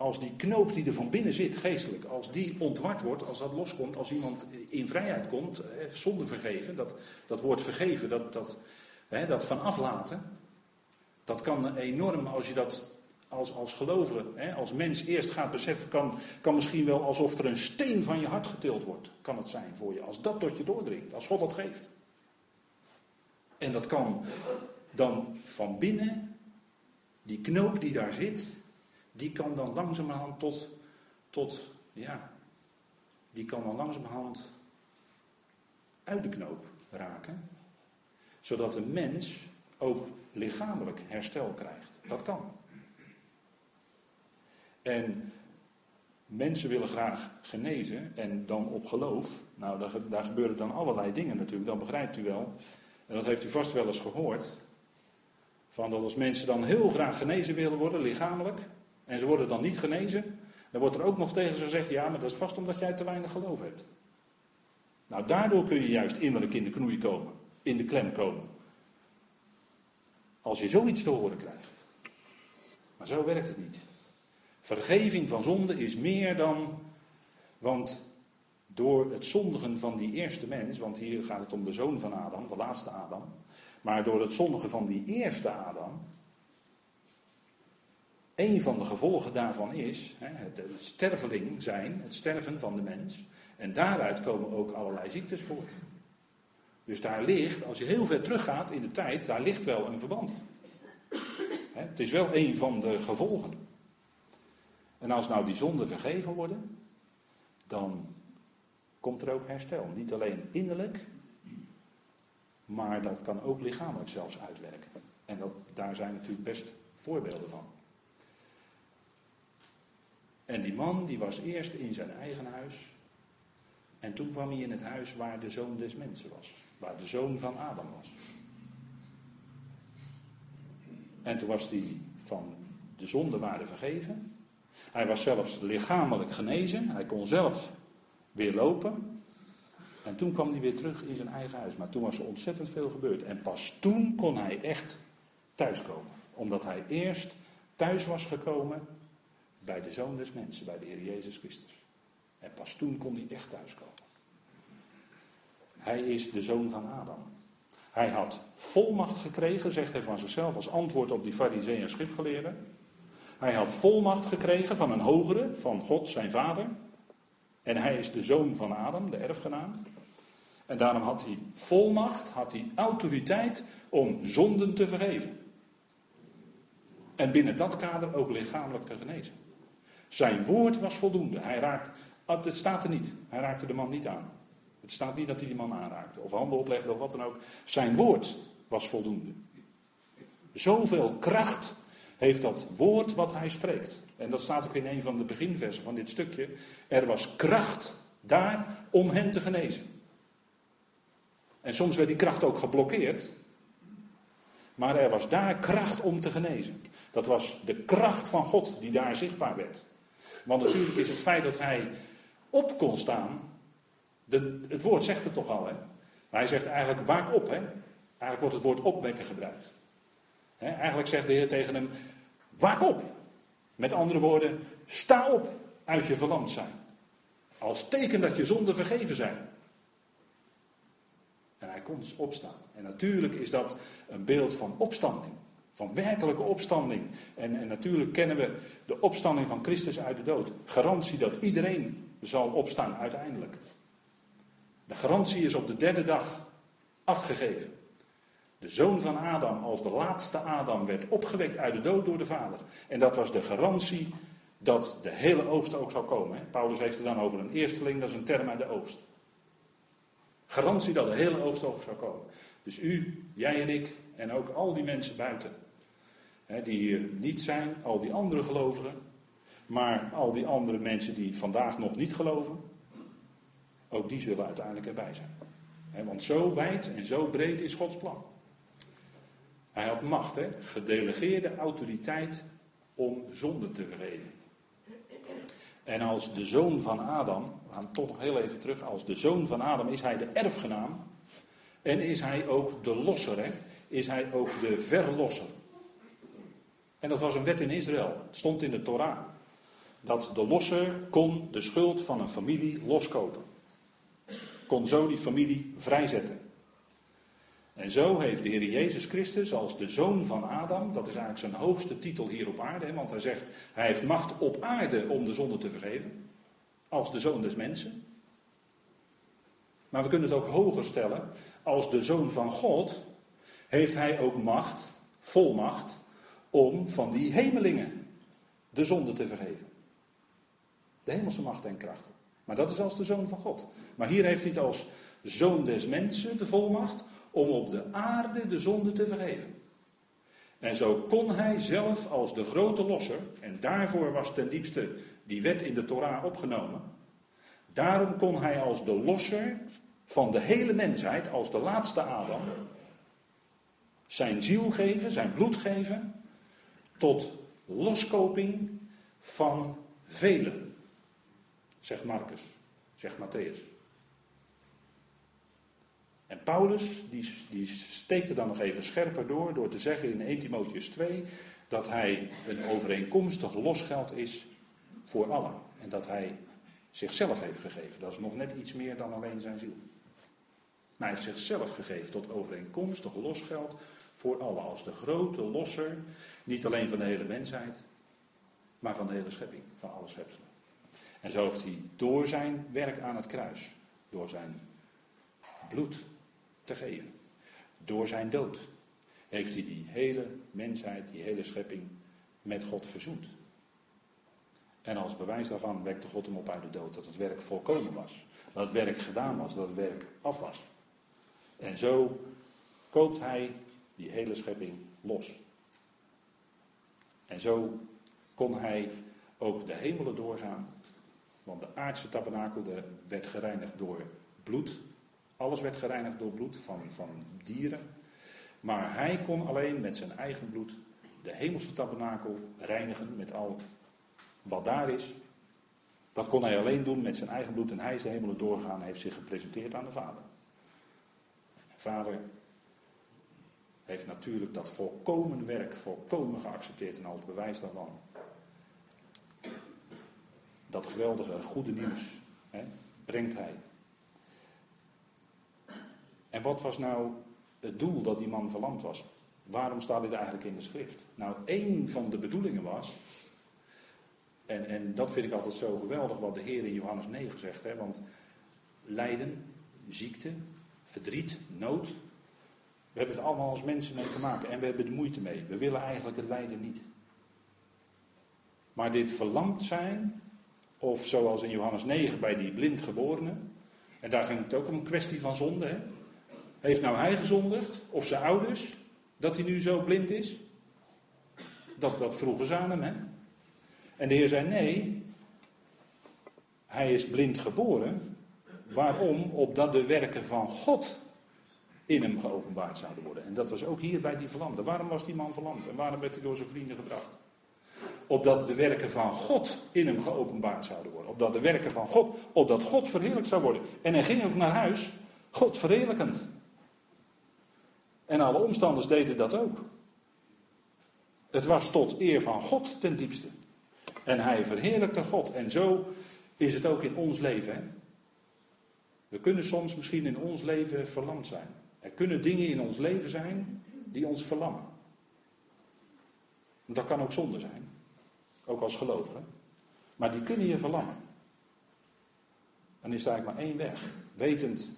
als die knoop die er van binnen zit, geestelijk, als die ontward wordt, als dat loskomt, als iemand in vrijheid komt, zonder vergeven, dat, dat woord vergeven, dat, dat, hè, dat van aflaten, dat kan enorm, als je dat als, als gelovige, hè, als mens eerst gaat beseffen, kan, kan misschien wel alsof er een steen van je hart getild wordt, kan het zijn voor je, als dat tot je doordringt, als God dat geeft. En dat kan dan van binnen, die knoop die daar zit, die kan dan langzamerhand tot, tot ja, die kan dan langzamerhand uit de knoop raken, zodat een mens ook lichamelijk herstel krijgt. Dat kan. En mensen willen graag genezen en dan op geloof. Nou, daar, daar gebeuren dan allerlei dingen natuurlijk, dat begrijpt u wel. En dat heeft u vast wel eens gehoord. Van dat als mensen dan heel graag genezen willen worden, lichamelijk, en ze worden dan niet genezen, dan wordt er ook nog tegen ze gezegd: ja, maar dat is vast omdat jij te weinig geloof hebt. Nou, daardoor kun je juist innerlijk in de knoei komen, in de klem komen. Als je zoiets te horen krijgt. Maar zo werkt het niet. Vergeving van zonde is meer dan, want door het zondigen van die eerste mens, want hier gaat het om de zoon van Adam, de laatste Adam, maar door het zondigen van die eerste Adam, een van de gevolgen daarvan is het, sterveling zijn, het sterven van de mens, en daaruit komen ook allerlei ziektes voort. Dus daar ligt, als je heel ver teruggaat in de tijd, daar ligt wel een verband. Het is wel een van de gevolgen. En als nou die zonden vergeven worden, dan komt er ook herstel. Niet alleen innerlijk, maar dat kan ook lichamelijk zelfs uitwerken. En dat, daar zijn natuurlijk best voorbeelden van. En die man die was eerst in zijn eigen huis. En toen kwam hij in het huis waar de zoon des mensen was. Waar de zoon van Adam was. En toen was hij van de zonde waren vergeven. Hij was zelfs lichamelijk genezen. Hij kon zelf weer lopen. En toen kwam hij weer terug in zijn eigen huis. Maar toen was er ontzettend veel gebeurd. En pas toen kon hij echt thuiskomen. Omdat hij eerst thuis was gekomen bij de Zoon des Mensen, bij de Heer Jezus Christus. En pas toen kon hij echt thuiskomen. Hij is de zoon van Adam. Hij had volmacht gekregen, zegt hij van zichzelf als antwoord op die fariseeën en schriftgeleerden. Hij had volmacht gekregen van een hogere, van God zijn vader. En hij is de zoon van Adam, de erfgenaam. En daarom had hij volmacht, had hij autoriteit om zonden te vergeven. En binnen dat kader ook lichamelijk te genezen. Zijn woord was voldoende. Hij raakt, oh, het staat er niet. Hij raakte de man niet aan. Het staat niet dat hij die man aanraakte. Of handen oplegde of wat dan ook. Zijn woord was voldoende. Zoveel kracht heeft dat woord wat hij spreekt. En dat staat ook in een van de beginversen van dit stukje. Er was kracht daar om hen te genezen. En soms werd die kracht ook geblokkeerd. Maar er was daar kracht om te genezen. Dat was de kracht van God die daar zichtbaar werd. Want natuurlijk is het feit dat hij op kon staan. De, het woord zegt het toch al, hè? Maar hij zegt eigenlijk waak op, hè? Eigenlijk wordt het woord opwekken gebruikt eigenlijk zegt de Heer tegen hem: waak op. Met andere woorden, sta op uit je verlamd zijn. Als teken dat je zonden vergeven zijn. En hij kon dus opstaan. En natuurlijk is dat een beeld van opstanding. Van werkelijke opstanding. En, en natuurlijk kennen we de opstanding van Christus uit de dood. Garantie dat iedereen zal opstaan uiteindelijk. De garantie is op de derde dag afgegeven. De zoon van Adam als de laatste Adam werd opgewekt uit de dood door de Vader. En dat was de garantie dat de hele oogst ook zou komen. Paulus heeft het dan over een eersteling, dat is een term uit de oogst. Garantie dat de hele oogst ook zou komen. Dus u, jij en ik en ook al die mensen buiten. Hè, die hier niet zijn, al die andere gelovigen. Maar al die andere mensen die vandaag nog niet geloven. Ook die zullen uiteindelijk erbij zijn. want zo wijd en zo breed is Gods plan. Hij had macht, gedelegeerde autoriteit om zonde te vergeven. En als de zoon van Adam, we gaan toch nog heel even terug, als de zoon van Adam is hij de erfgenaam en is hij ook de losser, is hij ook de verlosser. En dat was een wet in Israël, het stond in de Torah, dat de losser kon de schuld van een familie loskopen. Kon zo die familie vrijzetten. En zo heeft de Heer Jezus Christus als de zoon van Adam, dat is eigenlijk zijn hoogste titel hier op aarde, want hij zegt, hij heeft macht op aarde om de zonde te vergeven, als de zoon des mensen. Maar we kunnen het ook hoger stellen, als de zoon van God heeft hij ook macht, volmacht, om van die hemelingen de zonde te vergeven. De hemelse macht en krachten. Maar dat is als de zoon van God. Maar hier heeft hij als zoon des mensen, de volmacht, om op de aarde de zonde te vergeven. En zo kon hij zelf als de grote losser, en daarvoor was ten diepste die wet in de Torah opgenomen, daarom kon hij als de losser van de hele mensheid, als de laatste Adam, zijn ziel geven, zijn bloed geven, tot loskoping van velen, zegt Marcus, zegt Matthäus. En Paulus, die, die steekt er dan nog even scherper door, door te zeggen in 1 Timotheus 2, dat hij een overeenkomstig losgeld is voor allen. En dat hij zichzelf heeft gegeven. Dat is nog net iets meer dan alleen zijn ziel. Maar hij heeft zichzelf gegeven tot overeenkomstig losgeld voor allen. Als de grote losser, niet alleen van de hele mensheid, maar van de hele schepping, van alle schepselen. En zo heeft hij door zijn werk aan het kruis, door zijn bloed te geven. Door zijn dood heeft hij die hele mensheid, die hele schepping met God verzoend. En als bewijs daarvan wekte God hem op uit de dood dat het werk volkomen was. Dat het werk gedaan was, dat het werk af was. En zo koopt hij die hele schepping los. En zo kon hij ook de hemelen doorgaan. Want de aardse tabernakel werd gereinigd door bloed alles werd gereinigd door bloed van, van dieren. Maar hij kon alleen met zijn eigen bloed de hemelse tabernakel reinigen met al wat daar is. Dat kon hij alleen doen met zijn eigen bloed en hij is de hemelen doorgegaan en heeft zich gepresenteerd aan de Vader. De Vader heeft natuurlijk dat volkomen werk volkomen geaccepteerd en al het bewijs daarvan. Dat geweldige goede nieuws hè, brengt hij en wat was nou het doel dat die man verlamd was? Waarom staat dit eigenlijk in de schrift? Nou, één van de bedoelingen was, en, en dat vind ik altijd zo geweldig wat de Heer in Johannes 9 zegt, hè, want lijden, ziekte, verdriet, nood, we hebben er allemaal als mensen mee te maken en we hebben er moeite mee. We willen eigenlijk het lijden niet. Maar dit verlamd zijn, of zoals in Johannes 9 bij die blindgeborene, en daar ging het ook om een kwestie van zonde, hè? Heeft nou hij gezondigd, of zijn ouders, dat hij nu zo blind is? Dat, dat vroegen ze aan hem, hè? En de Heer zei: Nee, hij is blind geboren. Waarom? Opdat de werken van God in hem geopenbaard zouden worden. En dat was ook hier bij die verlamde. Waarom was die man verlamd? En waarom werd hij door zijn vrienden gebracht? Opdat de werken van God in hem geopenbaard zouden worden. Opdat de werken van God, opdat God verheerlijkt zou worden. En hij ging ook naar huis, God verheerlijkend. En alle omstanders deden dat ook. Het was tot eer van God ten diepste. En hij verheerlijkte God. En zo is het ook in ons leven. Hè? We kunnen soms misschien in ons leven verlamd zijn. Er kunnen dingen in ons leven zijn die ons verlammen. Dat kan ook zonde zijn. Ook als gelovige. Maar die kunnen je verlammen. Dan is er eigenlijk maar één weg. Wetend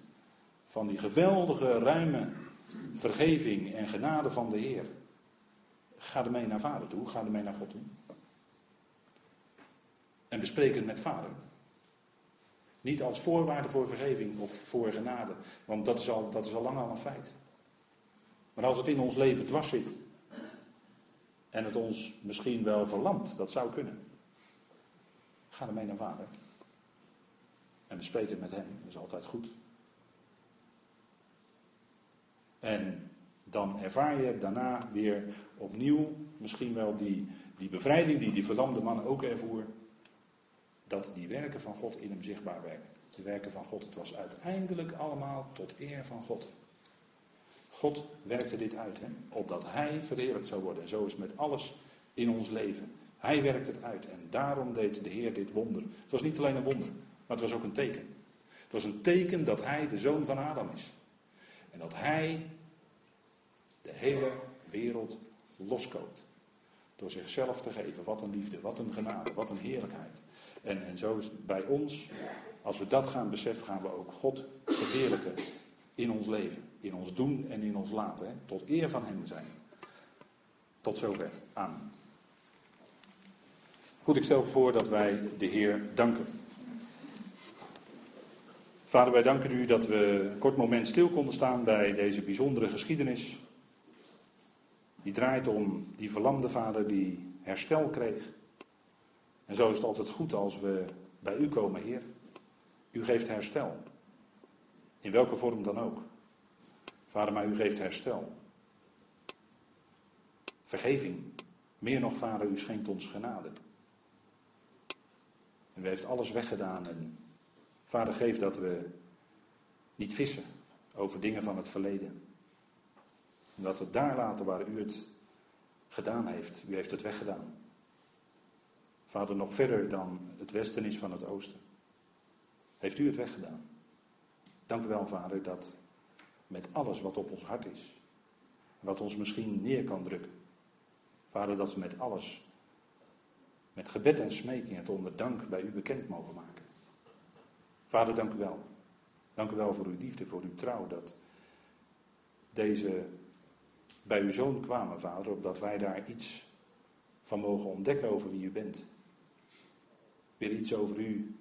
van die geweldige, ruime vergeving en genade van de Heer. Ga ermee naar Vader toe, ga ermee naar God toe. En bespreek het met Vader. Niet als voorwaarde voor vergeving of voor genade, want dat is al, dat is al lang al een feit. Maar als het in ons leven dwars zit en het ons misschien wel verlamt, dat zou kunnen. Ga ermee naar Vader. En bespreek het met Hem, dat is altijd goed. En dan ervaar je daarna weer opnieuw misschien wel die, die bevrijding die die verlamde man ook ervoer. Dat die werken van God in hem zichtbaar werden. De werken van God. Het was uiteindelijk allemaal tot eer van God. God werkte dit uit, hè, opdat Hij verheerlijkt zou worden. En zo is het met alles in ons leven. Hij werkt het uit en daarom deed de Heer dit wonder. Het was niet alleen een wonder, maar het was ook een teken. Het was een teken dat Hij de zoon van Adam is. En dat Hij de hele wereld loskoopt. Door zichzelf te geven. Wat een liefde, wat een genade, wat een heerlijkheid. En, en zo is bij ons, als we dat gaan beseffen, gaan we ook God verheerlijken in ons leven. In ons doen en in ons laten. Tot eer van Hem zijn. Tot zover. Amen. Goed, ik stel voor dat wij de Heer danken. Vader, wij danken u dat we een kort moment stil konden staan bij deze bijzondere geschiedenis. Die draait om die verlamde vader die herstel kreeg. En zo is het altijd goed als we bij u komen, Heer. U geeft herstel. In welke vorm dan ook. Vader, maar u geeft herstel. Vergeving. Meer nog, Vader, u schenkt ons genade. En u heeft alles weggedaan. En Vader, geef dat we niet vissen over dingen van het verleden. En dat we daar laten waar u het gedaan heeft. U heeft het weggedaan. Vader, nog verder dan het westen is van het oosten. Heeft u het weggedaan. Dank u wel, Vader, dat met alles wat op ons hart is, wat ons misschien neer kan drukken. Vader, dat we met alles, met gebed en smeking, het onder dank bij u bekend mogen maken. Vader, dank u wel. Dank u wel voor uw liefde, voor uw trouw, dat deze bij uw zoon kwamen, Vader, opdat wij daar iets van mogen ontdekken over wie u bent. Weer iets over u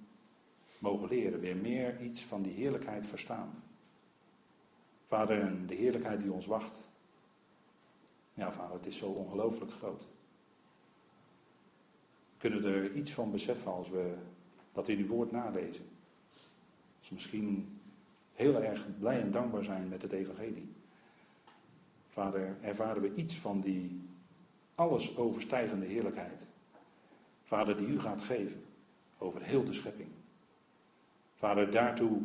mogen leren, weer meer iets van die heerlijkheid verstaan. Vader, de heerlijkheid die ons wacht. Ja, vader, het is zo ongelooflijk groot. We kunnen er iets van beseffen als we dat in uw woord nalezen. Als we misschien heel erg blij en dankbaar zijn met het evangelie. Vader, ervaren we iets van die alles overstijgende heerlijkheid. Vader, die u gaat geven over heel de schepping. Vader, daartoe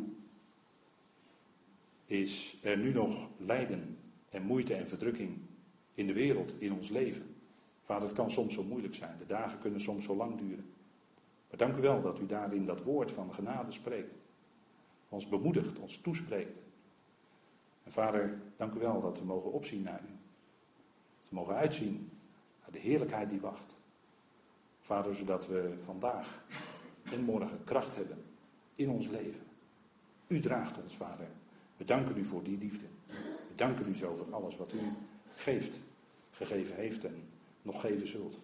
is er nu nog lijden en moeite en verdrukking in de wereld, in ons leven. Vader, het kan soms zo moeilijk zijn. De dagen kunnen soms zo lang duren. Maar dank u wel dat u daarin dat woord van genade spreekt. Ons bemoedigt, ons toespreekt. En vader, dank u wel dat we mogen opzien naar u. Dat we mogen uitzien naar de heerlijkheid die wacht. Vader, zodat we vandaag en morgen kracht hebben in ons leven. U draagt ons, Vader. We danken u voor die liefde. We danken u zo voor alles wat u geeft, gegeven heeft en nog geven zult.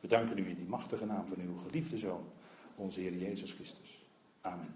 We danken u in die machtige naam van uw geliefde Zoon, onze Heer Jezus Christus. Amen.